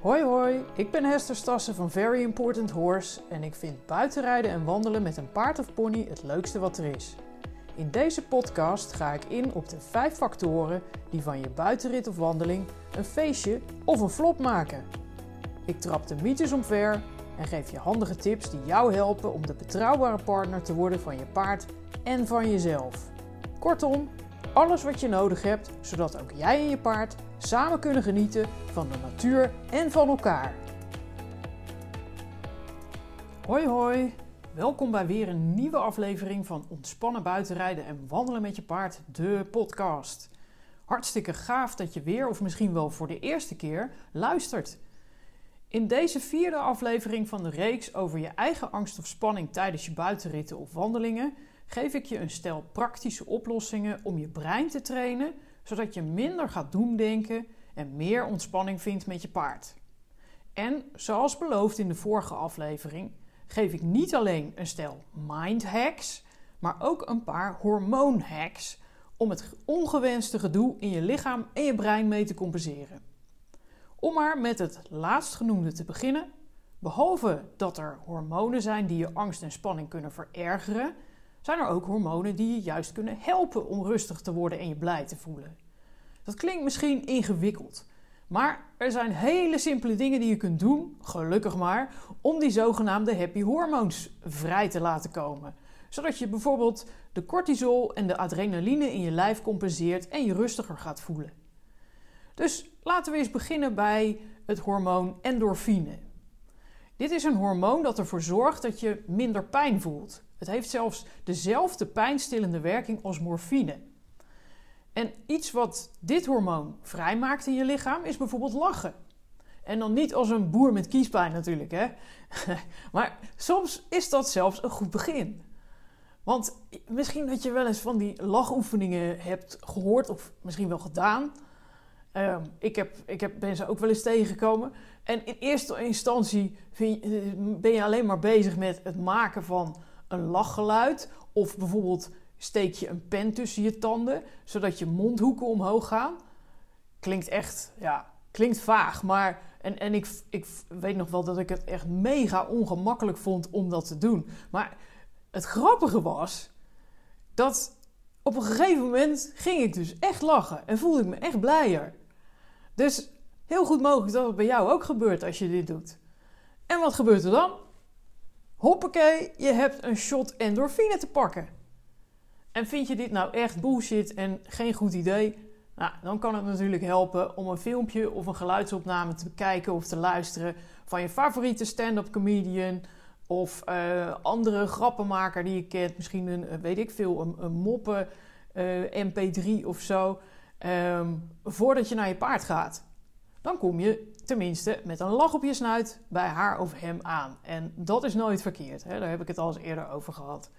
Hoi hoi, ik ben Hester Stassen van Very Important Horse en ik vind buitenrijden en wandelen met een paard of pony het leukste wat er is. In deze podcast ga ik in op de vijf factoren die van je buitenrit of wandeling een feestje of een flop maken. Ik trap de mythes omver en geef je handige tips die jou helpen om de betrouwbare partner te worden van je paard en van jezelf. Kortom, alles wat je nodig hebt zodat ook jij en je paard samen kunnen genieten van de natuur en van elkaar. Hoi hoi, welkom bij weer een nieuwe aflevering van Ontspannen buitenrijden en wandelen met je paard, de podcast. Hartstikke gaaf dat je weer, of misschien wel voor de eerste keer, luistert. In deze vierde aflevering van de reeks over je eigen angst of spanning tijdens je buitenritten of wandelingen geef ik je een stel praktische oplossingen om je brein te trainen, zodat je minder gaat doemdenken en meer ontspanning vindt met je paard. En zoals beloofd in de vorige aflevering, geef ik niet alleen een stel mind hacks, maar ook een paar hormoon hacks om het ongewenste gedoe in je lichaam en je brein mee te compenseren. Om maar met het laatstgenoemde te beginnen, behalve dat er hormonen zijn die je angst en spanning kunnen verergeren, zijn er ook hormonen die je juist kunnen helpen om rustig te worden en je blij te voelen. Dat klinkt misschien ingewikkeld, maar er zijn hele simpele dingen die je kunt doen, gelukkig maar, om die zogenaamde happy hormoons vrij te laten komen. Zodat je bijvoorbeeld de cortisol en de adrenaline in je lijf compenseert en je rustiger gaat voelen. Dus laten we eens beginnen bij het hormoon endorfine. Dit is een hormoon dat ervoor zorgt dat je minder pijn voelt. Het heeft zelfs dezelfde pijnstillende werking als morfine. En iets wat dit hormoon vrijmaakt in je lichaam is bijvoorbeeld lachen. En dan niet als een boer met kiespijn natuurlijk, hè. maar soms is dat zelfs een goed begin. Want misschien dat je wel eens van die lachoefeningen hebt gehoord of misschien wel gedaan. Um, ik, heb, ik heb, ben ze ook wel eens tegengekomen. En in eerste instantie je, ben je alleen maar bezig met het maken van een lachgeluid. Of bijvoorbeeld steek je een pen tussen je tanden, zodat je mondhoeken omhoog gaan. Klinkt echt, ja, klinkt vaag. Maar, en, en ik, ik weet nog wel dat ik het echt mega ongemakkelijk vond om dat te doen. Maar het grappige was dat op een gegeven moment ging ik dus echt lachen en voelde ik me echt blijer. Dus heel goed mogelijk dat het bij jou ook gebeurt als je dit doet. En wat gebeurt er dan? Hoppakee, je hebt een shot endorfine te pakken. En vind je dit nou echt bullshit en geen goed idee? Nou, dan kan het natuurlijk helpen om een filmpje of een geluidsopname te bekijken of te luisteren van je favoriete stand-up comedian of uh, andere grappenmaker die je kent. Misschien een, eh, weet ik veel, een, moppen uh, mp3 of zo. Um, voordat je naar je paard gaat. Dan kom je tenminste met een lach op je snuit bij haar of hem aan. En dat is nooit verkeerd. Hè? Daar heb ik het al eens eerder over gehad.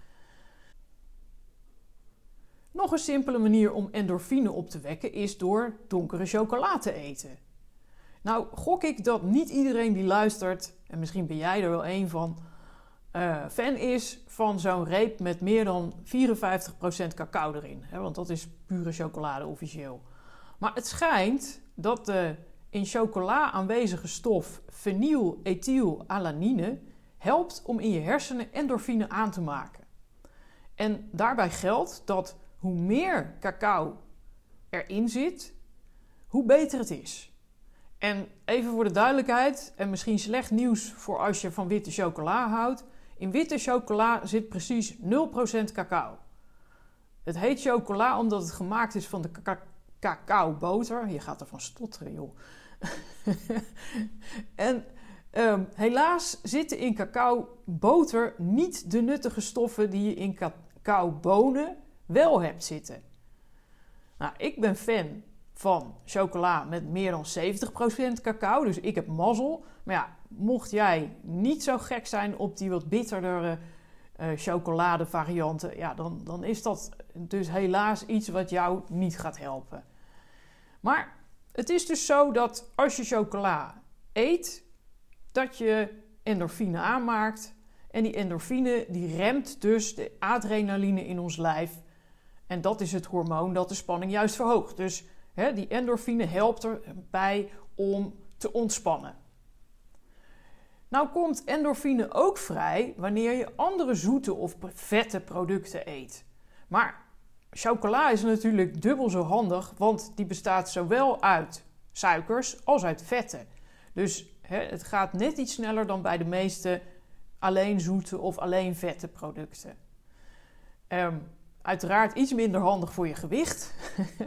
Nog een simpele manier om endorfine op te wekken is door donkere chocola te eten. Nou, gok ik dat niet iedereen die luistert, en misschien ben jij er wel een van, uh, fan is van zo'n reep met meer dan 54% cacao erin. Hè? Want dat is pure chocolade officieel. Maar het schijnt dat de in chocola aanwezige stof phenylethylalanine helpt om in je hersenen endorfine aan te maken. En daarbij geldt dat hoe meer cacao erin zit, hoe beter het is. En even voor de duidelijkheid, en misschien slecht nieuws voor als je van witte chocola houdt. In witte chocola zit precies 0% cacao. Het heet chocola omdat het gemaakt is van de cacaoboter. Je gaat ervan stotteren, joh. en um, helaas zitten in cacaoboter niet de nuttige stoffen die je in cacaobonen wel hebt zitten. Nou, ik ben fan van chocola met meer dan 70% cacao, dus ik heb mazzel. Maar ja, mocht jij niet zo gek zijn op die wat bitterdere uh, chocoladevarianten, ja, dan, dan is dat dus helaas iets wat jou niet gaat helpen. Maar het is dus zo dat als je chocola eet, dat je endorfine aanmaakt. En die endorfine die remt dus de adrenaline in ons lijf. En dat is het hormoon dat de spanning juist verhoogt. Dus hè, die endorfine helpt erbij om te ontspannen. Nou komt endorfine ook vrij wanneer je andere zoete of vette producten eet. Maar chocola is natuurlijk dubbel zo handig, want die bestaat zowel uit suikers als uit vetten. Dus hè, het gaat net iets sneller dan bij de meeste alleen zoete of alleen vette producten. Um, uiteraard iets minder handig voor je gewicht.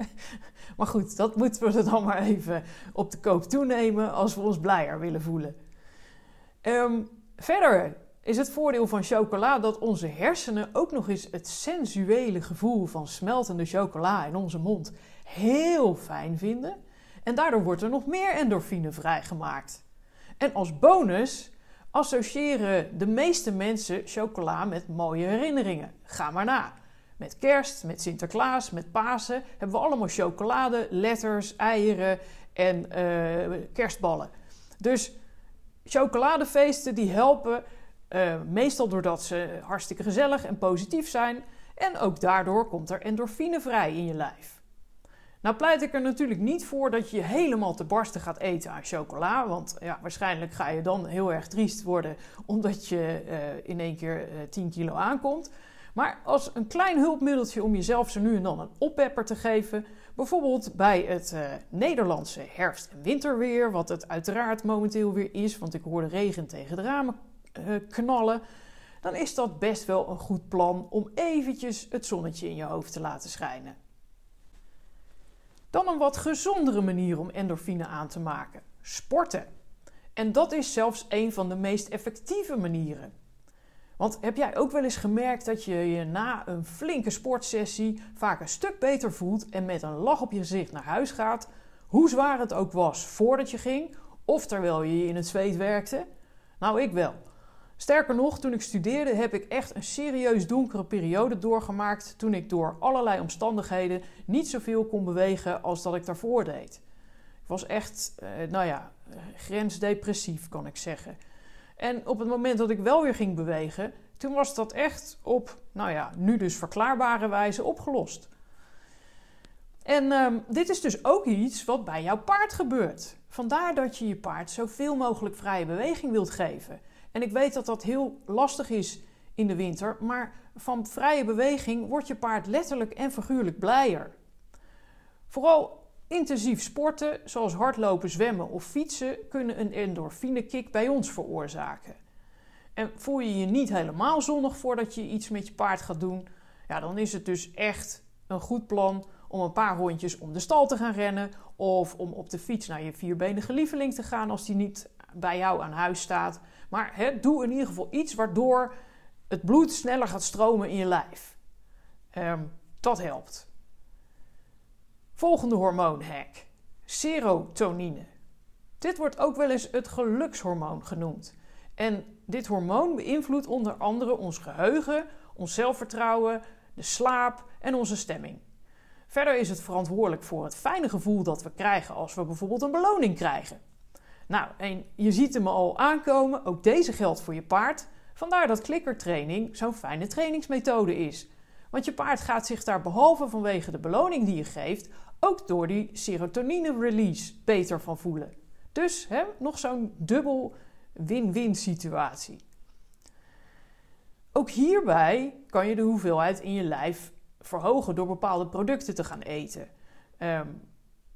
maar goed, dat moeten we dan maar even op de koop toenemen als we ons blijer willen voelen. Ehm, verder is het voordeel van chocola dat onze hersenen ook nog eens het sensuele gevoel van smeltende chocola in onze mond heel fijn vinden. En daardoor wordt er nog meer endorfine vrijgemaakt. En als bonus associëren de meeste mensen chocola met mooie herinneringen. Ga maar na. Met kerst, met Sinterklaas, met Pasen hebben we allemaal chocolade, letters, eieren en uh, kerstballen. Dus chocoladefeesten die helpen uh, meestal doordat ze hartstikke gezellig en positief zijn. En ook daardoor komt er endorfine vrij in je lijf. Nou pleit ik er natuurlijk niet voor dat je helemaal te barsten gaat eten aan chocola. Want ja, waarschijnlijk ga je dan heel erg triest worden omdat je uh, in één keer uh, 10 kilo aankomt. Maar als een klein hulpmiddeltje om jezelf zo nu en dan een oppepper te geven, bijvoorbeeld bij het Nederlandse herfst- en winterweer, wat het uiteraard momenteel weer is, want ik hoor de regen tegen de ramen knallen, dan is dat best wel een goed plan om eventjes het zonnetje in je hoofd te laten schijnen. Dan een wat gezondere manier om endorfine aan te maken: sporten. En dat is zelfs een van de meest effectieve manieren. Want heb jij ook wel eens gemerkt dat je je na een flinke sportsessie vaak een stuk beter voelt en met een lach op je gezicht naar huis gaat, hoe zwaar het ook was voordat je ging of terwijl je in het zweet werkte? Nou, ik wel. Sterker nog, toen ik studeerde heb ik echt een serieus donkere periode doorgemaakt toen ik door allerlei omstandigheden niet zoveel kon bewegen als dat ik daarvoor deed. Ik was echt, eh, nou ja, grensdepressief kan ik zeggen. En op het moment dat ik wel weer ging bewegen, toen was dat echt op, nou ja, nu dus verklaarbare wijze opgelost. En um, dit is dus ook iets wat bij jouw paard gebeurt. Vandaar dat je je paard zoveel mogelijk vrije beweging wilt geven. En ik weet dat dat heel lastig is in de winter, maar van vrije beweging wordt je paard letterlijk en figuurlijk blijer. Vooral intensief sporten, zoals hardlopen, zwemmen of fietsen, kunnen een endorfinekick bij ons veroorzaken. En voel je je niet helemaal zonnig voordat je iets met je paard gaat doen, ja, dan is het dus echt een goed plan om een paar rondjes om de stal te gaan rennen of om op de fiets naar je vierbenige lieveling te gaan als die niet bij jou aan huis staat. Maar doe in ieder geval iets waardoor het bloed sneller gaat stromen in je lijf. Um, dat helpt. Volgende hormoonhack: serotonine. Dit wordt ook wel eens het gelukshormoon genoemd. En dit hormoon beïnvloedt onder andere ons geheugen, ons zelfvertrouwen, de slaap en onze stemming. Verder is het verantwoordelijk voor het fijne gevoel dat we krijgen als we bijvoorbeeld een beloning krijgen. Nou, en je ziet hem al aankomen, ook deze geldt voor je paard. Vandaar dat klikkertraining zo'n fijne trainingsmethode is. Want je paard gaat zich daar behalve vanwege de beloning die je geeft, ook door die serotonine release beter van voelen. Dus hè, nog zo'n dubbel win-win situatie. Ook hierbij kan je de hoeveelheid in je lijf verhogen door bepaalde producten te gaan eten. Um,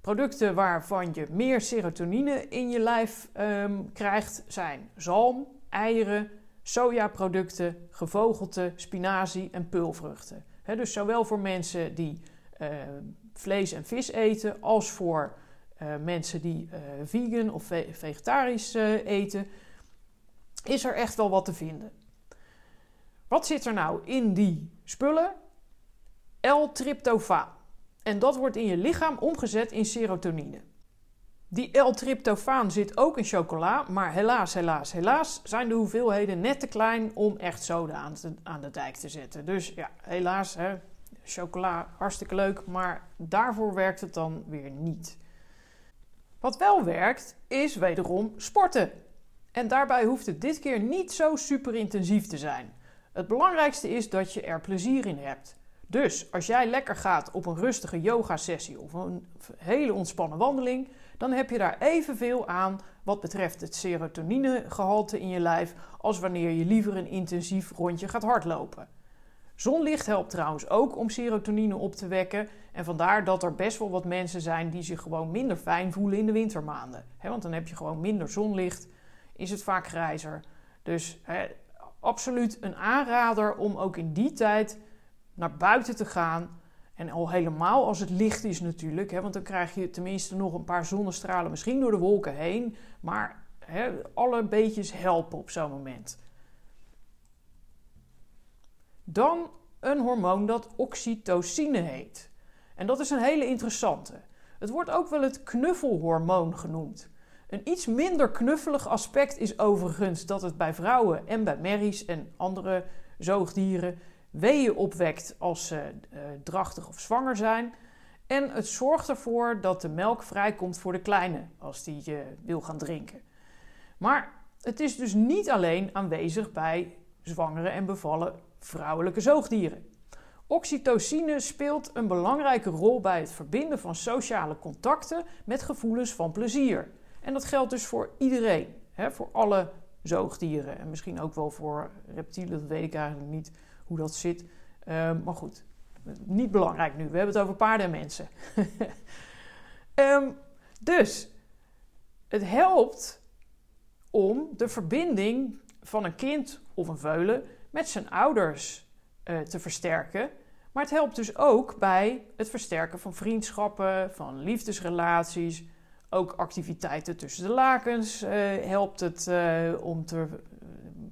producten waarvan je meer serotonine in je lijf um, krijgt zijn zalm, eieren, sojaproducten, gevogelte, spinazie en peulvruchten. Dus zowel voor mensen die uh, vlees en vis eten, als voor uh, mensen die uh, vegan of ve vegetarisch eten, is er echt wel wat te vinden. Wat zit er nou in die spullen? L-tryptofaan. En dat wordt in je lichaam omgezet in serotonine. Die L-tryptofaan zit ook in chocola, maar helaas, helaas, helaas zijn de hoeveelheden net te klein om echt soda aan, de dijk te zetten. Dus ja, helaas, hè, chocola hartstikke leuk, maar daarvoor werkt het dan weer niet. Wat wel werkt, is wederom sporten. En daarbij hoeft het dit keer niet zo super intensief te zijn. Het belangrijkste is dat je er plezier in hebt. Dus als jij lekker gaat op een rustige yoga-sessie of een hele ontspannen wandeling, dan heb je daar evenveel aan wat betreft het serotoninegehalte in je lijf als wanneer je liever een intensief rondje gaat hardlopen. Zonlicht helpt trouwens ook om serotonine op te wekken. En vandaar dat er best wel wat mensen zijn die zich gewoon minder fijn voelen in de wintermaanden. want dan heb je gewoon minder zonlicht, is het vaak grijzer. Dus absoluut een aanrader om ook in die tijd naar buiten te gaan. En al helemaal als het licht is natuurlijk, want dan krijg je tenminste nog een paar zonnestralen, misschien door de wolken heen. Maar alle beetjes helpen op zo'n moment. Dan een hormoon dat oxytocine heet. En dat is een hele interessante. Het wordt ook wel het knuffelhormoon genoemd. Een iets minder knuffelig aspect is overigens dat het bij vrouwen en bij merries en andere zoogdieren weeën opwekt als ze uh, drachtig of zwanger zijn. En het zorgt ervoor dat de melk vrijkomt voor de kleine als die uh, wil gaan drinken. Maar het is dus niet alleen aanwezig bij zwangere en bevallen vrouwelijke zoogdieren. Oxytocine speelt een belangrijke rol bij het verbinden van sociale contacten met gevoelens van plezier. En dat geldt dus voor iedereen, hè, voor alle zoogdieren en misschien ook wel voor reptielen, dat weet ik eigenlijk niet hoe dat zit. Ehm, maar goed, niet belangrijk nu. We hebben het over paarden en mensen. um, dus het helpt om de verbinding van een kind of een veulen met zijn ouders uh, te versterken. Maar het helpt dus ook bij het versterken van vriendschappen, van liefdesrelaties. Ook activiteiten tussen de lakens uh, helpt het uh, om te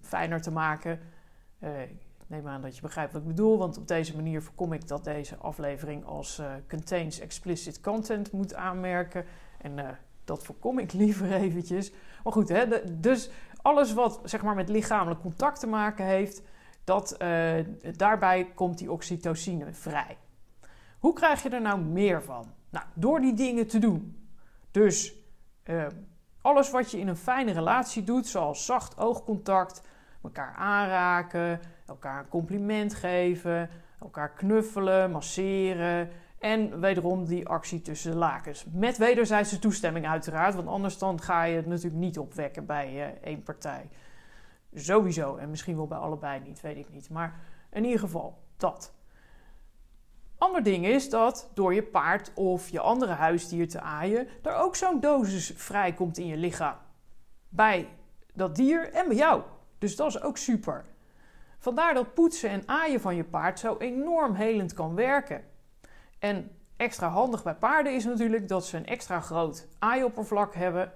fijner te maken. Neem aan dat je begrijpt wat ik bedoel, want op deze manier voorkom ik dat deze aflevering als contains explicit content moet aanmerken. En dat voorkom ik liever eventjes. Maar goed, hè, dus alles wat zeg maar, met lichamelijk contact te maken heeft, dat, uh, daarbij komt die oxytocine vrij. Hoe krijg je er nou meer van? Nou, door die dingen te doen. Dus uh, alles wat je in een fijne relatie doet, zoals zacht oogcontact, elkaar aanraken, elkaar een compliment geven, elkaar knuffelen, masseren. En wederom die actie tussen de lakens. Met wederzijdse toestemming uiteraard, want anders dan ga je het natuurlijk niet opwekken bij uh, één partij. Sowieso. En misschien wel bij allebei niet, weet ik niet. Maar in ieder geval, dat. Ander ding is dat door je paard of je andere huisdier te aaien, er ook zo'n dosis vrijkomt in je lichaam. Bij dat dier en bij jou. Dus dat is ook super. Vandaar dat poetsen en aaien van je paard zo enorm helend kan werken. En extra handig bij paarden is natuurlijk dat ze een extra groot aaioppervlak hebben,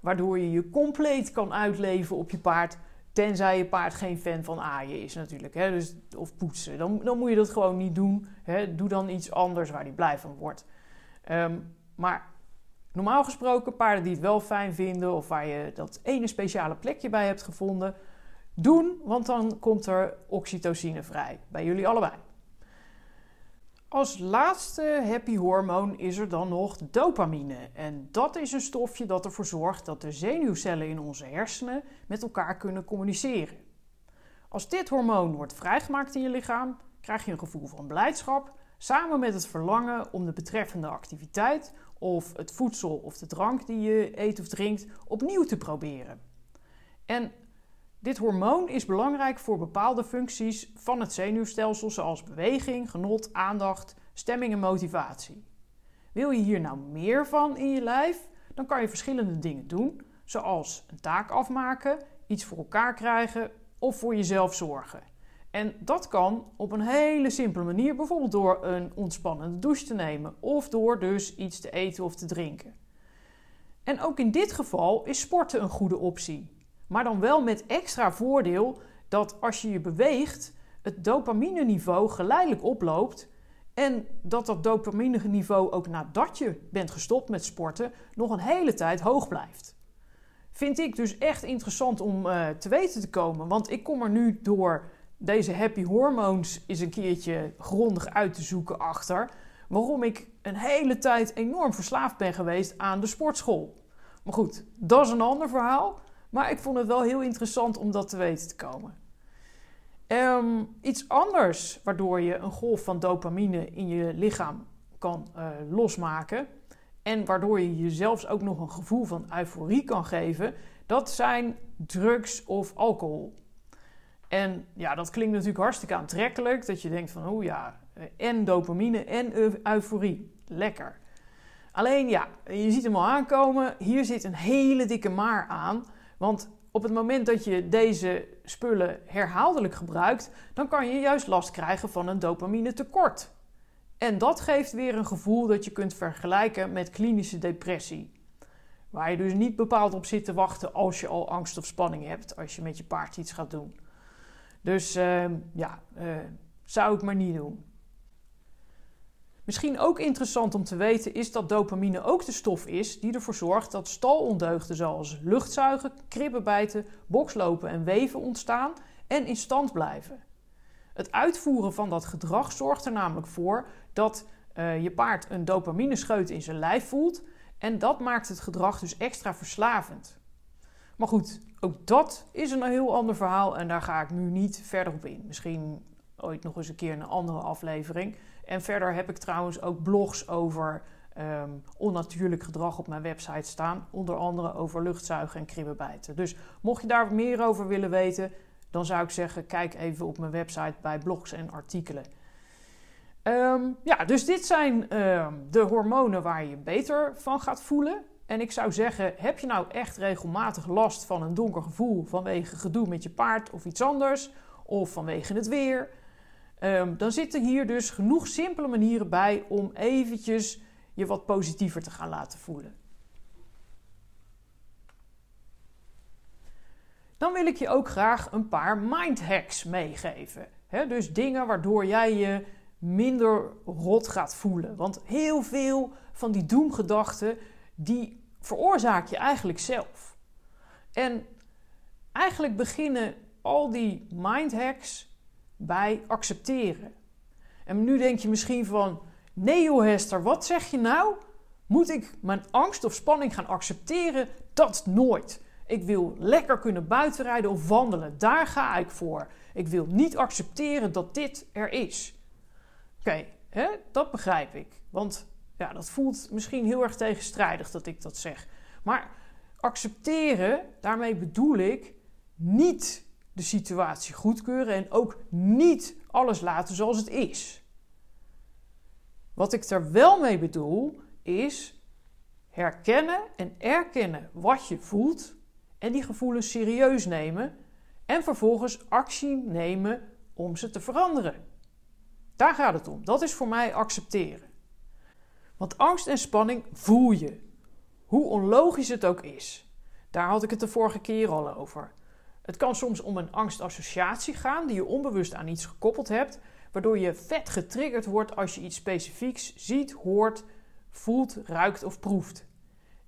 waardoor je je compleet kan uitleven op je paard Tenzij je paard geen fan van aaien is natuurlijk. Hè? Dus, of poetsen. Dan, dan moet je dat gewoon niet doen. Hè? Doe dan iets anders waar hij blij van wordt. Ehm, maar normaal gesproken, paarden die het wel fijn vinden... of waar je dat ene speciale plekje bij hebt gevonden... doen, want dan komt er oxytocine vrij. Bij jullie allebei. Als laatste happy hormoon is er dan nog dopamine. En dat is een stofje dat ervoor zorgt dat de zenuwcellen in onze hersenen met elkaar kunnen communiceren. Als dit hormoon wordt vrijgemaakt in je lichaam, krijg je een gevoel van blijdschap samen met het verlangen om de betreffende activiteit of het voedsel of de drank die je eet of drinkt opnieuw te proberen. En dit hormoon is belangrijk voor bepaalde functies van het zenuwstelsel, zoals beweging, genot, aandacht, stemming en motivatie. Wil je hier nou meer van in je lijf, dan kan je verschillende dingen doen, zoals een taak afmaken, iets voor elkaar krijgen of voor jezelf zorgen. En dat kan op een hele simpele manier, bijvoorbeeld door een ontspannende douche te nemen of door dus iets te eten of te drinken. En ook in dit geval is sporten een goede optie. Maar dan wel met extra voordeel dat als je je beweegt, het dopamine-niveau geleidelijk oploopt. En dat dat dopamine-niveau ook nadat je bent gestopt met sporten nog een hele tijd hoog blijft. Vind ik dus echt interessant om uh, te weten te komen. Want ik kom er nu door deze happy hormones eens een keertje grondig uit te zoeken achter. Waarom ik een hele tijd enorm verslaafd ben geweest aan de sportschool. Maar goed, dat is een ander verhaal. Maar ik vond het wel heel interessant om dat te weten te komen. Ehm, iets anders waardoor je een golf van dopamine in je lichaam kan uh, losmaken en waardoor je jezelf ook nog een gevoel van euforie kan geven, dat zijn drugs of alcohol. En ja, dat klinkt natuurlijk hartstikke aantrekkelijk. Dat je denkt van, oh ja, en dopamine en euforie. Lekker. Alleen ja, je ziet hem al aankomen. Hier zit een hele dikke maar aan. Want op het moment dat je deze spullen herhaaldelijk gebruikt, dan kan je juist last krijgen van een dopamine tekort. En dat geeft weer een gevoel dat je kunt vergelijken met klinische depressie. Waar je dus niet bepaald op zit te wachten als je al angst of spanning hebt als je met je paard iets gaat doen. Dus uh, ja, uh, zou ik maar niet doen. Misschien ook interessant om te weten is dat dopamine ook de stof is die ervoor zorgt dat stalondeugden zoals luchtzuigen, kribbenbijten, bokslopen en weven ontstaan en in stand blijven. Het uitvoeren van dat gedrag zorgt er namelijk voor dat uh, je paard een dopaminescheut in zijn lijf voelt en dat maakt het gedrag dus extra verslavend. Maar goed, ook dat is een heel ander verhaal en daar ga ik nu niet verder op in. Misschien ooit nog eens een keer een andere aflevering. En verder heb ik trouwens ook blogs over um, onnatuurlijk gedrag op mijn website staan. Onder andere over luchtzuigen en kribbenbijten. Dus mocht je daar meer over willen weten, dan zou ik zeggen: kijk even op mijn website bij blogs en artikelen. Um, ja, dus dit zijn um, de hormonen waar je beter van gaat voelen. En ik zou zeggen, heb je nou echt regelmatig last van een donker gevoel vanwege gedoe met je paard of iets anders, of vanwege het weer, um, dan zitten hier dus genoeg simpele manieren bij om eventjes je wat positiever te gaan laten voelen. Dan wil ik je ook graag een paar mind hacks meegeven. Dus dingen waardoor jij je minder rot gaat voelen. Want heel veel van die doemgedachten, die veroorzaak je eigenlijk zelf. En eigenlijk beginnen al die mindhacks bij accepteren. En nu denk je misschien van, nee joh Hester, wat zeg je nou? Moet ik mijn angst of spanning gaan accepteren? Dat nooit. Ik wil lekker kunnen buitenrijden of wandelen. Daar ga ik voor. Ik wil niet accepteren dat dit er is. Oké, dat begrijp ik. Want ja, dat voelt misschien heel erg tegenstrijdig dat ik dat zeg. Maar accepteren, daarmee bedoel ik niet de situatie goedkeuren en ook niet alles laten zoals het is. Wat ik er wel mee bedoel is herkennen en erkennen wat je voelt en die gevoelens serieus nemen en vervolgens actie nemen om ze te veranderen. Daar gaat het om. Dat is voor mij accepteren. Want angst en spanning voel je. Hoe onlogisch het ook is. Daar had ik het de vorige keer al over. Het kan soms om een angstassociatie gaan die je onbewust aan iets gekoppeld hebt, waardoor je vet getriggerd wordt als je iets specifieks ziet, hoort, voelt, ruikt of proeft.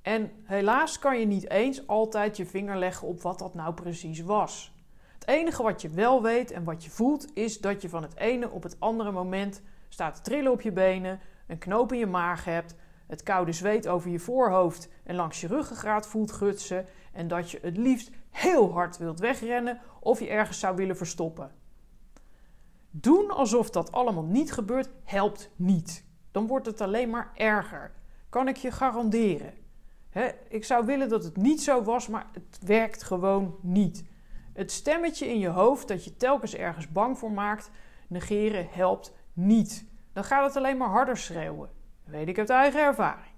En helaas kan je niet eens altijd je vinger leggen op wat dat nou precies was. Het enige wat je wel weet en wat je voelt is dat je van het ene op het andere moment staat te trillen op je benen, een knoop in je maag hebt, het koude zweet over je voorhoofd en langs je ruggengraat voelt gutsen en dat je het liefst heel hard wilt wegrennen of je ergens zou willen verstoppen. Doen alsof dat allemaal niet gebeurt helpt niet. Dan wordt het alleen maar erger. Kan ik je garanderen. ik zou willen dat het niet zo was, maar het werkt gewoon niet. Het stemmetje in je hoofd dat je telkens ergens bang voor maakt, negeren helpt niet. Dan gaat het alleen maar harder schreeuwen. Weet ik uit eigen ervaring.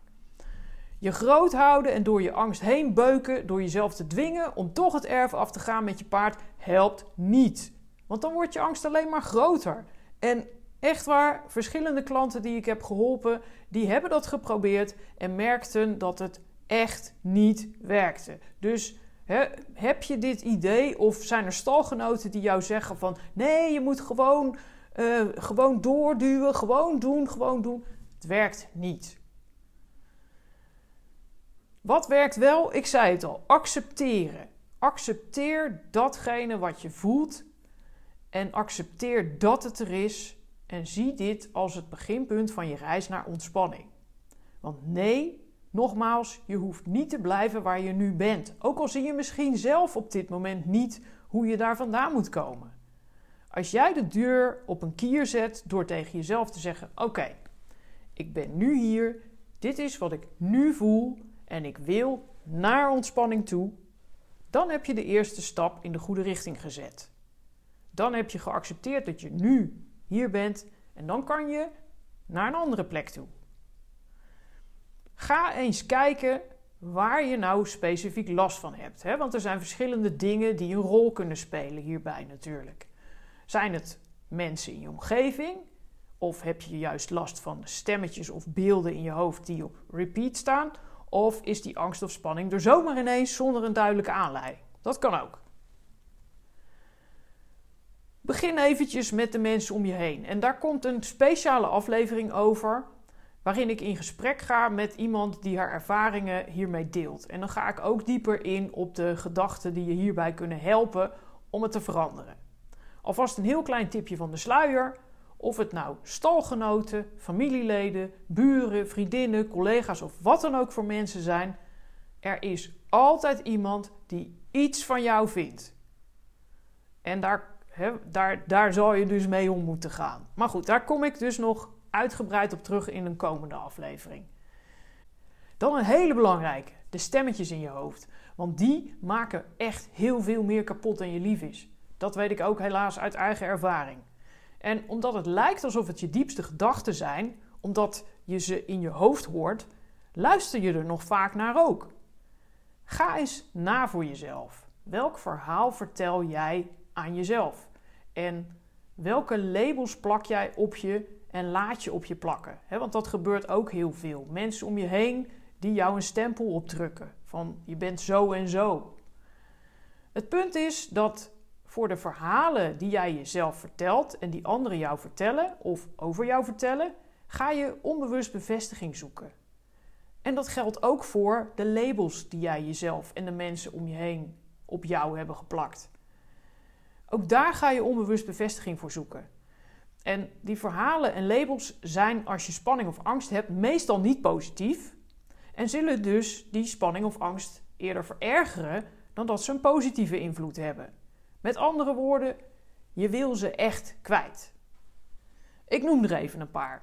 Je groot houden en door je angst heen beuken, door jezelf te dwingen om toch het erf af te gaan met je paard, helpt niet. Want dan wordt je angst alleen maar groter. En echt waar, verschillende klanten die ik heb geholpen, die hebben dat geprobeerd en merkten dat het echt niet werkte. Dus heb je dit idee of zijn er stalgenoten die jou zeggen van nee, je moet gewoon, uh, gewoon doorduwen, gewoon doen, gewoon doen. Het werkt niet. Wat werkt wel? Ik zei het al, accepteren. Accepteer datgene wat je voelt en accepteer dat het er is en zie dit als het beginpunt van je reis naar ontspanning. Want nee, Nogmaals, je hoeft niet te blijven waar je nu bent. Ook al zie je misschien zelf op dit moment niet hoe je daar vandaan moet komen. Als jij de deur op een kier zet door tegen jezelf te zeggen: Oké, ik ben nu hier, dit is wat ik nu voel en ik wil naar ontspanning toe, dan heb je de eerste stap in de goede richting gezet. Dan heb je geaccepteerd dat je nu hier bent en dan kan je naar een andere plek toe. Ga eens kijken waar je nou specifiek last van hebt. Hè? Want er zijn verschillende dingen die een rol kunnen spelen hierbij natuurlijk. Zijn het mensen in je omgeving? Of heb je juist last van stemmetjes of beelden in je hoofd die op repeat staan? Of is die angst of spanning er zomaar ineens zonder een duidelijke aanleiding? Dat kan ook. Begin eventjes met de mensen om je heen. En daar komt een speciale aflevering over, waarin ik in gesprek ga met iemand die haar ervaringen hiermee deelt. En dan ga ik ook dieper in op de gedachten die je hierbij kunnen helpen om het te veranderen. Alvast een heel klein tipje van de sluier. Of het nou stalgenoten, familieleden, buren, vriendinnen, collega's of wat dan ook voor mensen zijn. Er is altijd iemand die iets van jou vindt. En daar, daar, daar zal je dus mee om moeten gaan. Maar goed, daar kom ik dus nog uitgebreid op terug in een komende aflevering. Dan een hele belangrijke: de stemmetjes in je hoofd. Want die maken echt heel veel meer kapot dan je lief is. Dat weet ik ook helaas uit eigen ervaring. En omdat het lijkt alsof het je diepste gedachten zijn, omdat je ze in je hoofd hoort, luister je er nog vaak naar ook. Ga eens na voor jezelf. Welk verhaal vertel jij aan jezelf? En welke labels plak jij op je en laat je op je plakken? want dat gebeurt ook heel veel. Mensen om je heen die jou een stempel opdrukken van je bent zo en zo. Het punt is dat voor de verhalen die jij jezelf vertelt en die anderen jou vertellen of over jou vertellen, ga je onbewust bevestiging zoeken. En dat geldt ook voor de labels die jij jezelf en de mensen om je heen op jou hebben geplakt. Ook daar ga je onbewust bevestiging voor zoeken. En die verhalen en labels zijn, als je spanning of angst hebt, meestal niet positief. En zullen dus die spanning of angst eerder verergeren dan dat ze een positieve invloed hebben. Met andere woorden, je wil ze echt kwijt. Ik noem er even een paar.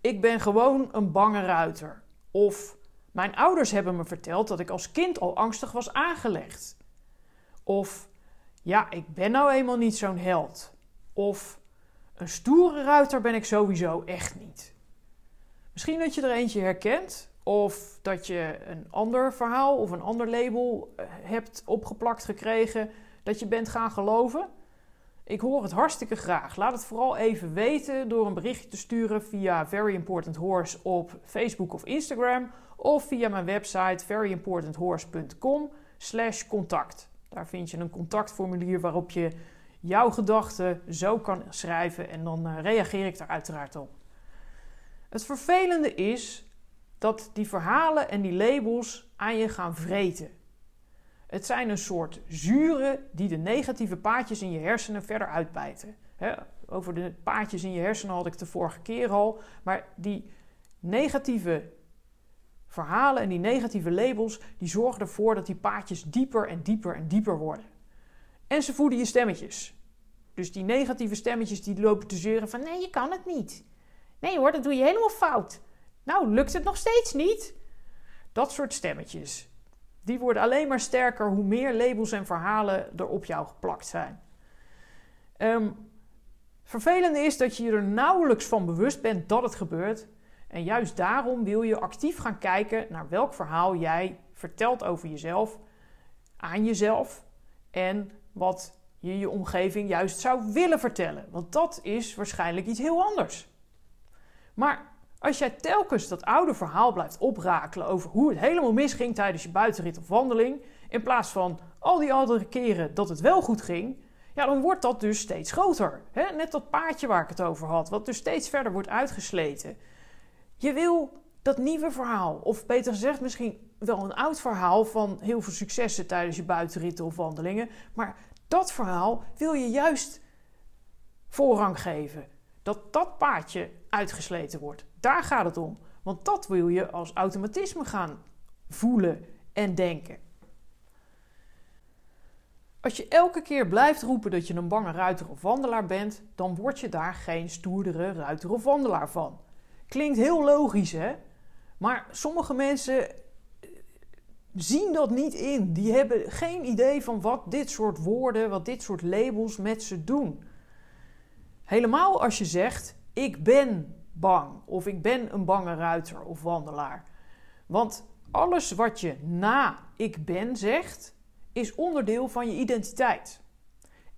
Ik ben gewoon een bange ruiter. Of mijn ouders hebben me verteld dat ik als kind al angstig was aangelegd. Of ja, ik ben nou eenmaal niet zo'n held. Of een stoere ruiter ben ik sowieso echt niet. Misschien dat je er eentje herkent. Of dat je een ander verhaal of een ander label eh, hebt opgeplakt gekregen dat je bent gaan geloven. Ik hoor het hartstikke graag. Laat het vooral even weten door een berichtje te sturen via Very Important Horse op Facebook of Instagram. Of via mijn website veryimportanthorse.com slash contact. Daar vind je een contactformulier waarop je jouw gedachten zo kan schrijven en dan eh, reageer ik daar uiteraard op. Het vervelende is dat die verhalen en die labels aan je gaan vreten. Het zijn een soort zuren die de negatieve paadjes in je hersenen verder uitbijten. over de paadjes in je hersenen had ik de vorige keer al. Maar die negatieve verhalen en die negatieve labels, die zorgen ervoor dat die paadjes dieper en dieper en dieper worden. En ze voeden je stemmetjes. Dus die negatieve stemmetjes die lopen te zeuren van nee, je kan het niet. Nee hoor, dat doe je helemaal fout. Nou, lukt het nog steeds niet? Dat soort stemmetjes. Die worden alleen maar sterker hoe meer labels en verhalen er op jou geplakt zijn. Um, vervelende is dat je er nauwelijks van bewust bent dat het gebeurt. En juist daarom wil je actief gaan kijken naar welk verhaal jij vertelt over jezelf, aan jezelf en wat je je omgeving juist zou willen vertellen. Want dat is waarschijnlijk iets heel anders. Maar als jij telkens dat oude verhaal blijft oprakelen over hoe het helemaal misging tijdens je buitenrit of wandeling, in plaats van al die andere keren dat het wel goed ging, ja, dan wordt dat dus steeds groter. Hè? Net dat paadje waar ik het over had, wat dus steeds verder wordt uitgesleten. Je wil dat nieuwe verhaal, of beter gezegd misschien wel een oud verhaal van heel veel successen tijdens je buitenritten of wandelingen, maar dat verhaal wil je juist voorrang geven. Dat dat paadje uitgesleten wordt. Daar gaat het om. Want dat wil je als automatisme gaan voelen en denken. Als je elke keer blijft roepen dat je een bange ruiter of wandelaar bent, dan word je daar geen stoerdere ruiter of wandelaar van. Klinkt heel logisch, hè? Maar sommige mensen eh, zien dat niet in. Die hebben geen idee van wat dit soort woorden, wat dit soort labels met ze doen. Helemaal als je zegt: Ik ben bang, of ik ben een bange ruiter of wandelaar. Want alles wat je na ik ben zegt, is onderdeel van je identiteit.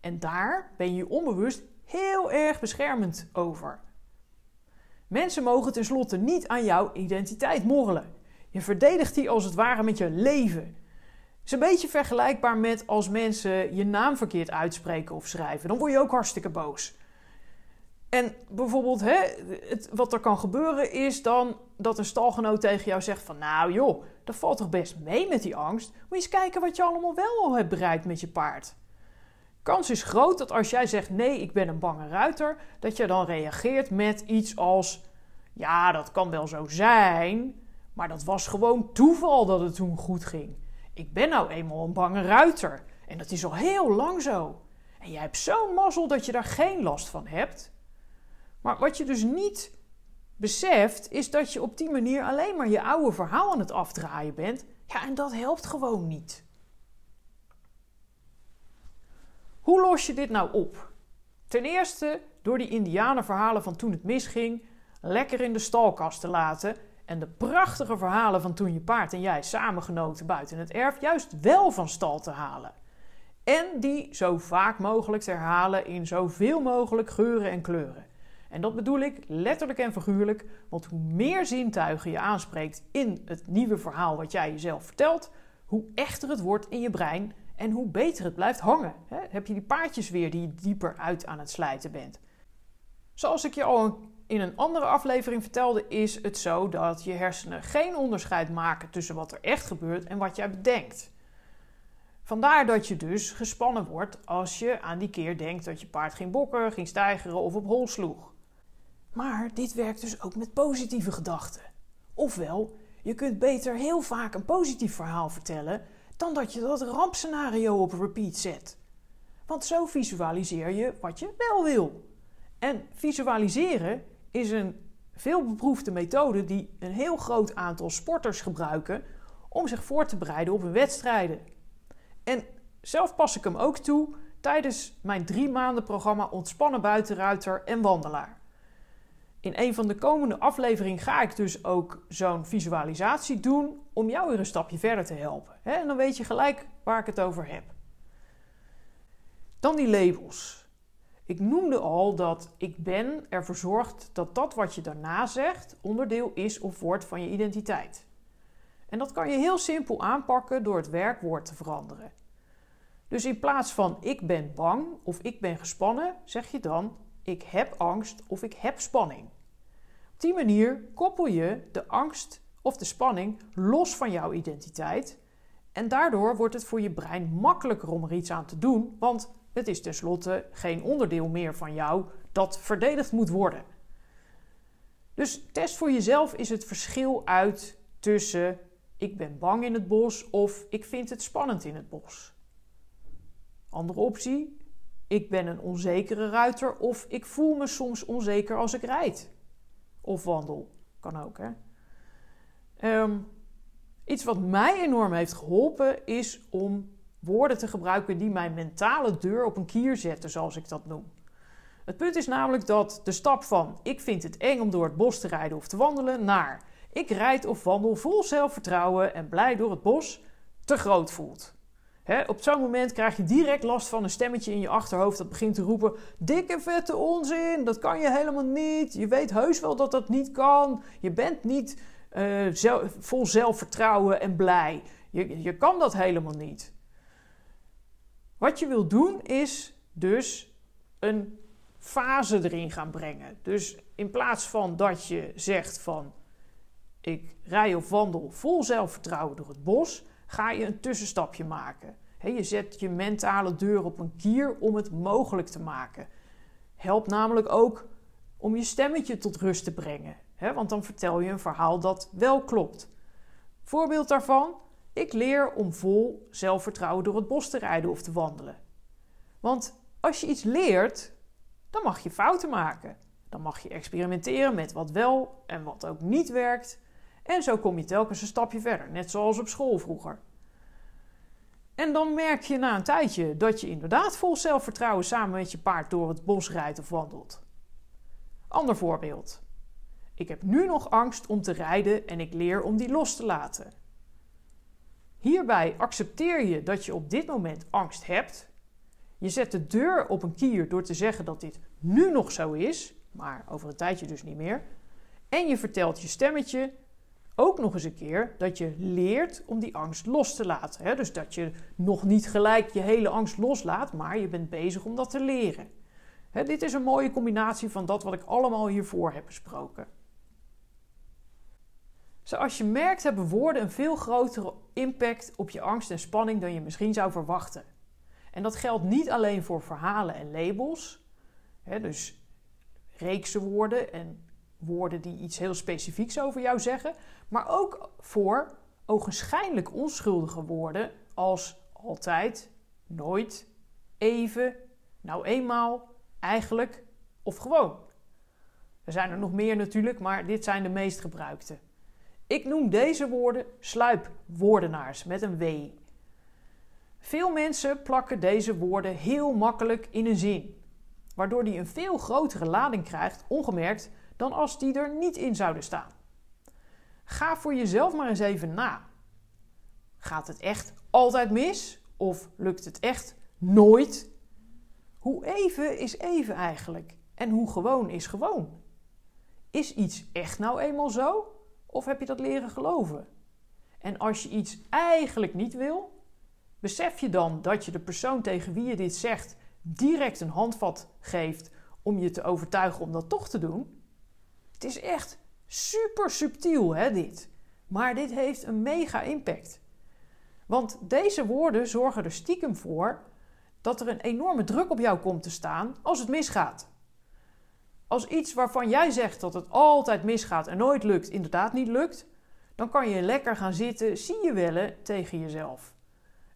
En daar ben je onbewust heel erg beschermend over. Mensen mogen tenslotte niet aan jouw identiteit morrelen. Je verdedigt die als het ware met je leven. Het is een beetje vergelijkbaar met als mensen je naam verkeerd uitspreken of schrijven. Dan word je ook hartstikke boos. En bijvoorbeeld, hè, het, wat er kan gebeuren is dan dat een stalgenoot tegen jou zegt van... Nou joh, dat valt toch best mee met die angst? Moet je eens kijken wat je allemaal wel al hebt bereikt met je paard. Kans is groot dat als jij zegt nee, ik ben een bange ruiter... dat je dan reageert met iets als... Ja, dat kan wel zo zijn, maar dat was gewoon toeval dat het toen goed ging. Ik ben nou eenmaal een bange ruiter en dat is al heel lang zo. En jij hebt zo'n mazzel dat je daar geen last van hebt... Maar wat je dus niet beseft, is dat je op die manier alleen maar je oude verhaal aan het afdraaien bent. Ja, en dat helpt gewoon niet. Hoe los je dit nou op? Ten eerste door die Indianenverhalen van toen het misging lekker in de stalkast te laten en de prachtige verhalen van toen je paard en jij samengenoten buiten het erf juist wel van stal te halen. En die zo vaak mogelijk te herhalen in zoveel mogelijk geuren en kleuren. En dat bedoel ik letterlijk en figuurlijk, want hoe meer zintuigen je aanspreekt in het nieuwe verhaal wat jij jezelf vertelt, hoe echter het wordt in je brein en hoe beter het blijft hangen. heb je die paardjes weer die je dieper uit aan het slijten bent. Zoals ik je al in een andere aflevering vertelde, is het zo dat je hersenen geen onderscheid maken tussen wat er echt gebeurt en wat jij bedenkt. Vandaar dat je dus gespannen wordt als je aan die keer denkt dat je paard ging bokken, ging stijgeren of op hol sloeg. Maar dit werkt dus ook met positieve gedachten. Ofwel, je kunt beter heel vaak een positief verhaal vertellen dan dat je dat rampscenario op repeat zet. Want zo visualiseer je wat je wel wil. En visualiseren is een veelbeproefde methode die een heel groot aantal sporters gebruiken om zich voor te bereiden op hun wedstrijden. En zelf pas ik hem ook toe tijdens mijn drie maanden programma Ontspannen Buitenruiter en Wandelaar. In een van de komende afleveringen ga ik dus ook zo'n visualisatie doen om jou weer een stapje verder te helpen. En dan weet je gelijk waar ik het over heb. Dan die labels. Ik noemde al dat ik ben ervoor zorgt dat dat wat je daarna zegt onderdeel is of wordt van je identiteit. En dat kan je heel simpel aanpakken door het werkwoord te veranderen. Dus in plaats van ik ben bang of ik ben gespannen, zeg je dan ik heb angst of ik heb spanning. Op die manier koppel je de angst of de spanning los van jouw identiteit. En daardoor wordt het voor je brein makkelijker om er iets aan te doen, want het is tenslotte geen onderdeel meer van jou dat verdedigd moet worden. Dus test voor jezelf is het verschil uit tussen ik ben bang in het bos of ik vind het spannend in het bos. Andere optie, ik ben een onzekere ruiter of ik voel me soms onzeker als ik rijd. Of wandel. Kan ook, hè. Ehm, iets wat mij enorm heeft geholpen is om woorden te gebruiken die mijn mentale deur op een kier zetten, zoals ik dat noem. Het punt is namelijk dat de stap van ik vind het eng om door het bos te rijden of te wandelen naar ik rijd of wandel vol zelfvertrouwen en blij door het bos te groot voelt op zo'n moment krijg je direct last van een stemmetje in je achterhoofd dat begint te roepen: dikke vette onzin, dat kan je helemaal niet. Je weet heus wel dat dat niet kan. Je bent niet uh, vol zelfvertrouwen en blij. Je, je kan dat helemaal niet. Wat je wil doen is dus een fase erin gaan brengen. Dus in plaats van dat je zegt van ik rij of wandel vol zelfvertrouwen door het bos, ga je een tussenstapje maken. Je zet je mentale deur op een kier om het mogelijk te maken. Helpt namelijk ook om je stemmetje tot rust te brengen. want dan vertel je een verhaal dat wel klopt. Voorbeeld daarvan: Ik leer om vol zelfvertrouwen door het bos te rijden of te wandelen. Want als je iets leert, dan mag je fouten maken. Dan mag je experimenteren met wat wel en wat ook niet werkt. En zo kom je telkens een stapje verder, net zoals op school vroeger. En dan merk je na een tijdje dat je inderdaad vol zelfvertrouwen samen met je paard door het bos rijdt of wandelt. Ander voorbeeld. Ik heb nu nog angst om te rijden en ik leer om die los te laten. Hierbij accepteer je dat je op dit moment angst hebt. Je zet de deur op een kier door te zeggen dat dit nu nog zo is, maar over een tijdje dus niet meer. En je vertelt je stemmetje ook nog eens een keer dat je leert om die angst los te laten. Dus dat je nog niet gelijk je hele angst loslaat, maar je bent bezig om dat te leren. dit is een mooie combinatie van dat wat ik allemaal hiervoor heb besproken. Zoals je merkt hebben woorden een veel grotere impact op je angst en spanning dan je misschien zou verwachten. En dat geldt niet alleen voor verhalen en labels, dus reekse woorden en woorden die iets heel specifieks over jou zeggen, maar ook voor ogenschijnlijk onschuldige woorden als altijd, nooit, even, nou eenmaal, eigenlijk of gewoon. Er zijn er nog meer natuurlijk, maar dit zijn de meest gebruikte. Ik noem deze woorden sluipwoordenaars met een W. Veel mensen plakken deze woorden heel makkelijk in een zin, waardoor die een veel grotere lading krijgt, ongemerkt, dan als die er niet in zouden staan. Ga voor jezelf maar eens even na. Gaat het echt altijd mis? Of lukt het echt nooit? Hoe even is even eigenlijk? En hoe gewoon is gewoon? Is iets echt nou eenmaal zo? Of heb je dat leren geloven? En als je iets eigenlijk niet wil, besef je dan dat je de persoon tegen wie je dit zegt direct een handvat geeft om je te overtuigen om dat toch te doen? Het is echt super subtiel, hè, dit. Maar dit heeft een mega impact. Want deze woorden zorgen er stiekem voor dat er een enorme druk op jou komt te staan als het misgaat. Als iets waarvan jij zegt dat het altijd misgaat en nooit lukt, inderdaad niet lukt, dan kan je lekker gaan zitten, zie je wellen tegen jezelf.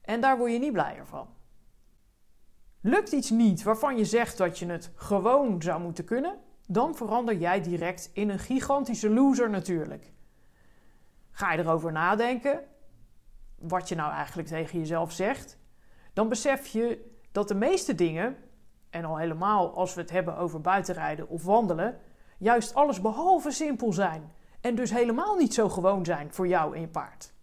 En daar word je niet blijer van. Lukt iets niet waarvan je zegt dat je het gewoon zou moeten kunnen, dan verander jij direct in een gigantische loser natuurlijk. Ga je erover nadenken, wat je nou eigenlijk tegen jezelf zegt, dan besef je dat de meeste dingen en al helemaal als we het hebben over buitenrijden of wandelen, juist alles behalve simpel zijn en dus helemaal niet zo gewoon zijn voor jou en je paard.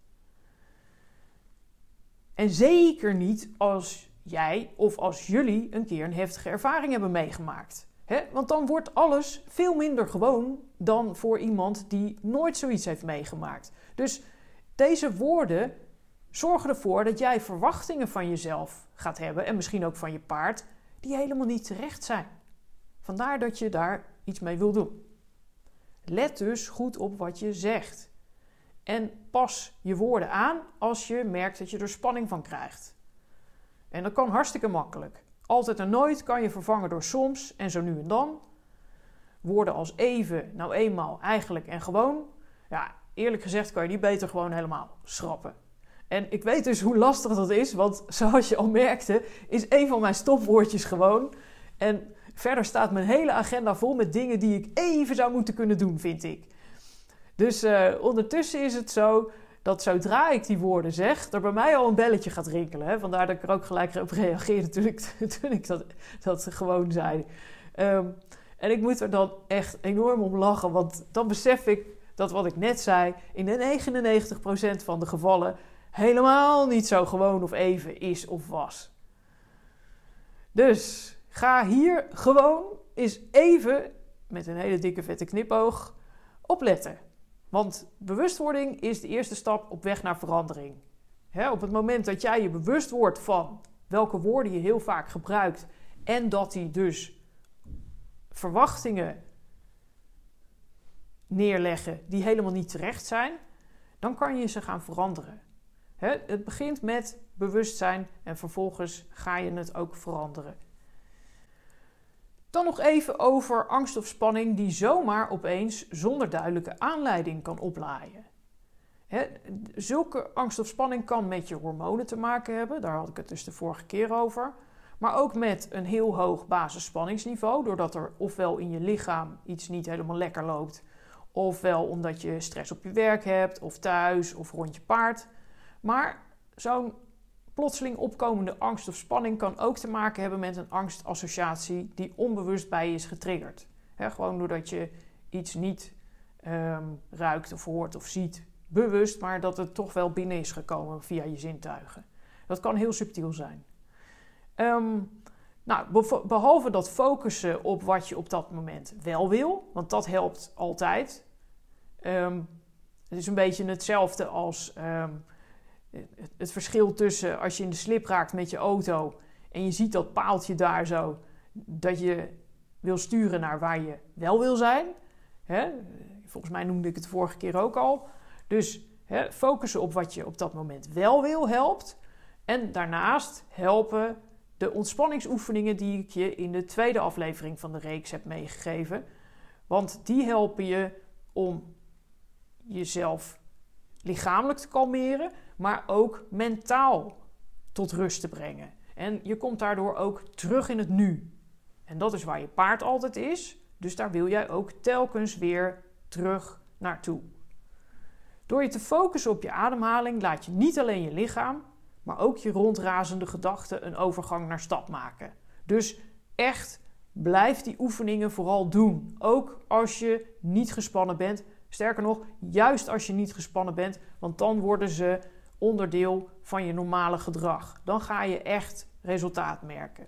En zeker niet als jij of als jullie een keer een heftige ervaring hebben meegemaakt. Want dan wordt alles veel minder gewoon dan voor iemand die nooit zoiets heeft meegemaakt. Dus deze woorden zorgen ervoor dat jij verwachtingen van jezelf gaat hebben en misschien ook van je paard die helemaal niet terecht zijn. Vandaar dat je daar iets mee wil doen. Let dus goed op wat je zegt. En pas je woorden aan als je merkt dat je er spanning van krijgt. En dat kan hartstikke makkelijk. Altijd en nooit kan je vervangen door soms en zo nu en dan. Woorden als even, nou eenmaal, eigenlijk en gewoon. Ja, eerlijk gezegd kan je die beter gewoon helemaal schrappen. En ik weet dus hoe lastig dat is, want zoals je al merkte, is een van mijn stopwoordjes gewoon. En verder staat mijn hele agenda vol met dingen die ik even zou moeten kunnen doen, vind ik. Dus uh, ondertussen is het zo dat zodra ik die woorden zeg, er bij mij al een belletje gaat rinkelen. Hè? Vandaar dat ik er ook gelijk op reageerde toen ik, toen ik dat, dat gewoon zei. Um, en ik moet er dan echt enorm om lachen, want dan besef ik dat wat ik net zei, in de 99% van de gevallen helemaal niet zo gewoon of even is of was. Dus ga hier gewoon eens even met een hele dikke vette knipoog op letten. Want bewustwording is de eerste stap op weg naar verandering. op het moment dat jij je bewust wordt van welke woorden je heel vaak gebruikt en dat die dus verwachtingen neerleggen die helemaal niet terecht zijn, dan kan je ze gaan veranderen. Het begint met bewustzijn en vervolgens ga je het ook veranderen. Dan nog even over angst of spanning die zomaar opeens zonder duidelijke aanleiding kan oplaaien. zulke angst of spanning kan met je hormonen te maken hebben. Daar had ik het dus de vorige keer over. Maar ook met een heel hoog basisspanningsniveau. Doordat er ofwel in je lichaam iets niet helemaal lekker loopt. Ofwel omdat je stress op je werk hebt, of thuis, of rond je paard. Maar zo'n plotseling opkomende angst of spanning kan ook te maken hebben met een angstassociatie die onbewust bij je is getriggerd. gewoon doordat je iets niet ehm, ruikt of hoort of ziet bewust, maar dat het toch wel binnen is gekomen via je zintuigen. Dat kan heel subtiel zijn. Ehm, nou, behalve dat focussen op wat je op dat moment wel wil, want dat helpt altijd. Ehm, het is een beetje hetzelfde als het, verschil tussen als je in de slip raakt met je auto en je ziet dat paaltje daar zo, dat je wil sturen naar waar je wel wil zijn. Hè? Volgens mij noemde ik het vorige keer ook al. Dus hè, focussen op wat je op dat moment wel wil helpt. En daarnaast helpen de ontspanningsoefeningen die ik je in de tweede aflevering van de reeks heb meegegeven. Want die helpen je om jezelf lichamelijk te kalmeren, maar ook mentaal tot rust te brengen. En je komt daardoor ook terug in het nu. En dat is waar je paard altijd is. Dus daar wil jij ook telkens weer terug naartoe. Door je te focussen op je ademhaling laat je niet alleen je lichaam, maar ook je rondrazende gedachten een overgang naar stap maken. Dus echt blijf die oefeningen vooral doen. Ook als je niet gespannen bent. Sterker nog, juist als je niet gespannen bent, want dan worden ze onderdeel van je normale gedrag. Dan ga je echt resultaat merken.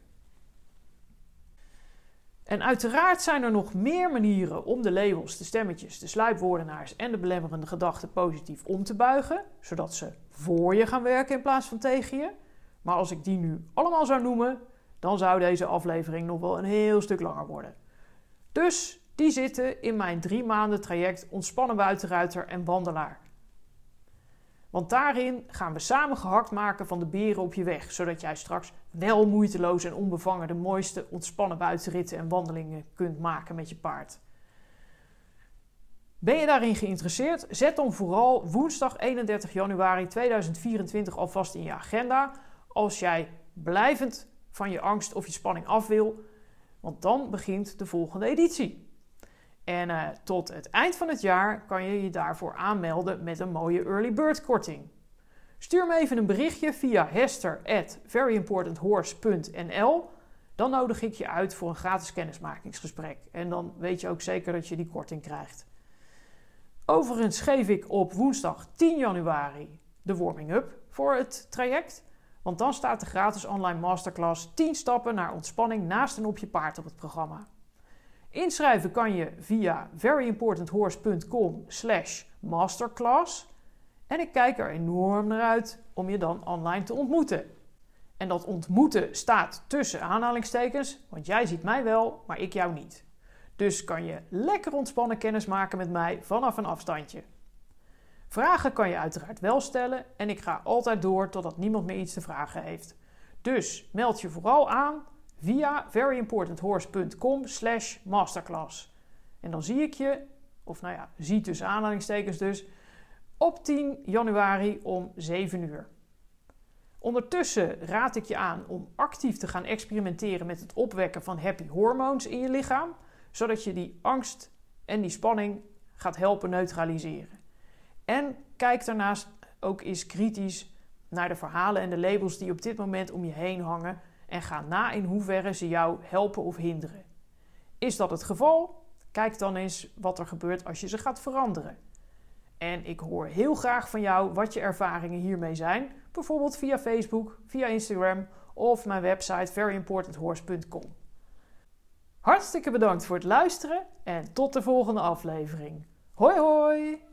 En uiteraard zijn er nog meer manieren om de labels, de stemmetjes, de sluipwoordenaars en de belemmerende gedachten positief om te buigen, zodat ze voor je gaan werken in plaats van tegen je. Maar als ik die nu allemaal zou noemen, dan zou deze aflevering nog wel een heel stuk langer worden. Dus die zitten in mijn drie maanden traject Ontspannen Buitenruiter en Wandelaar. Want daarin gaan we samen gehakt maken van de beren op je weg, zodat jij straks wel moeiteloos en onbevangen de mooiste ontspannen buitenritten en wandelingen kunt maken met je paard. Ben je daarin geïnteresseerd? Zet dan vooral woensdag 31 januari 2024 alvast in je agenda als jij blijvend van je angst of je spanning af wil, want dan begint de volgende editie. En uh, tot het eind van het jaar kan je je daarvoor aanmelden met een mooie early bird korting. Stuur me even een berichtje via hester at veryimportanthorse.nl. Dan nodig ik je uit voor een gratis kennismakingsgesprek. En dan weet je ook zeker dat je die korting krijgt. Overigens geef ik op woensdag 10 januari de warming-up voor het traject. Want dan staat de gratis online masterclass 10 stappen naar ontspanning naast en op je paard op het programma. Inschrijven kan je via veryimportanthorse.com slash masterclass. En ik kijk er enorm naar uit om je dan online te ontmoeten. En dat ontmoeten staat tussen aanhalingstekens, want jij ziet mij wel, maar ik jou niet. Dus kan je lekker ontspannen kennis maken met mij vanaf een afstandje. Vragen kan je uiteraard wel stellen en ik ga altijd door totdat niemand meer iets te vragen heeft. Dus meld je vooral aan via veryimportanthorse.com slash masterclass. En dan zie ik je, of nou ja, zie tussen aanhalingstekens dus, op 10 januari om 7 uur. Ondertussen raad ik je aan om actief te gaan experimenteren met het opwekken van happy hormones in je lichaam, zodat je die angst en die spanning gaat helpen neutraliseren. En kijk daarnaast ook eens kritisch naar de verhalen en de labels die op dit moment om je heen hangen en ga na in hoeverre ze jou helpen of hinderen. Is dat het geval? Kijk dan eens wat er gebeurt als je ze gaat veranderen. En ik hoor heel graag van jou wat je ervaringen hiermee zijn, bijvoorbeeld via Facebook, via Instagram of mijn website veryimportanthorse.com. Hartstikke bedankt voor het luisteren en tot de volgende aflevering. Hoi hoi!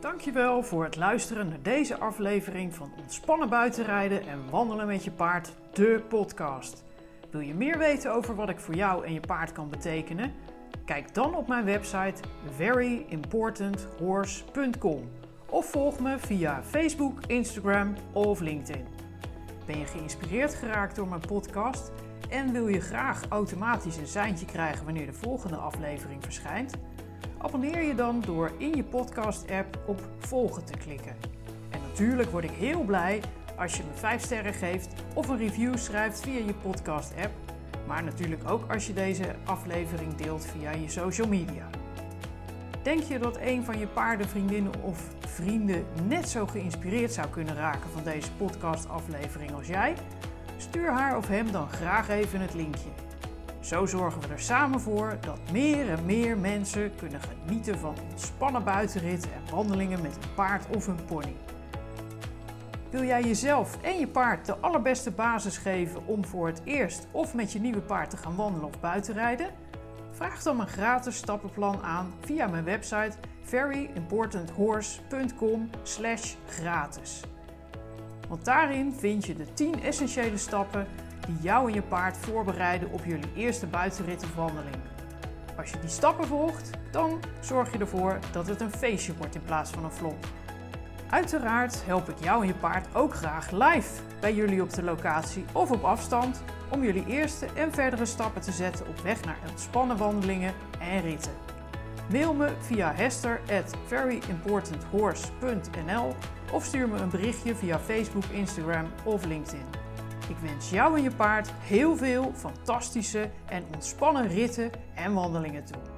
Dankjewel voor het luisteren naar deze aflevering van Ontspannen buitenrijden en wandelen met je paard, de podcast. Wil je meer weten over wat ik voor jou en je paard kan betekenen? Kijk dan op mijn website veryimportanthorse.com of volg me via Facebook, Instagram of LinkedIn. Ben je geïnspireerd geraakt door mijn podcast en wil je graag automatisch een seintje krijgen wanneer de volgende aflevering verschijnt? Abonneer je dan door in je podcast-app op volgen te klikken. En natuurlijk word ik heel blij als je me 5 sterren geeft of een review schrijft via je podcast-app. Maar natuurlijk ook als je deze aflevering deelt via je social media. Denk je dat een van je paardenvriendinnen of vrienden net zo geïnspireerd zou kunnen raken van deze podcastaflevering als jij? Stuur haar of hem dan graag even het linkje. Zo zorgen we er samen voor dat meer en meer mensen kunnen genieten van ontspannen buitenritten en wandelingen met een paard of een pony. Wil jij jezelf en je paard de allerbeste basis geven om voor het eerst of met je nieuwe paard te gaan wandelen of buitenrijden? Vraag dan mijn gratis stappenplan aan via mijn website veryimportanthorse.com/gratis. Want daarin vind je de 10 essentiële stappen die jou en je paard voorbereiden op jullie eerste buitenrit of wandeling. Als je die stappen volgt, dan zorg je ervoor dat het een feestje wordt in plaats van een flop. Uiteraard help ik jou en je paard ook graag live bij jullie op de locatie of op afstand om jullie eerste en verdere stappen te zetten op weg naar ontspannen wandelingen en ritten. Mail me via hester at veryimportanthorse.nl of stuur me een berichtje via Facebook, Instagram of LinkedIn. Ik wens jou en je paard heel veel fantastische en ontspannen ritten en wandelingen toe.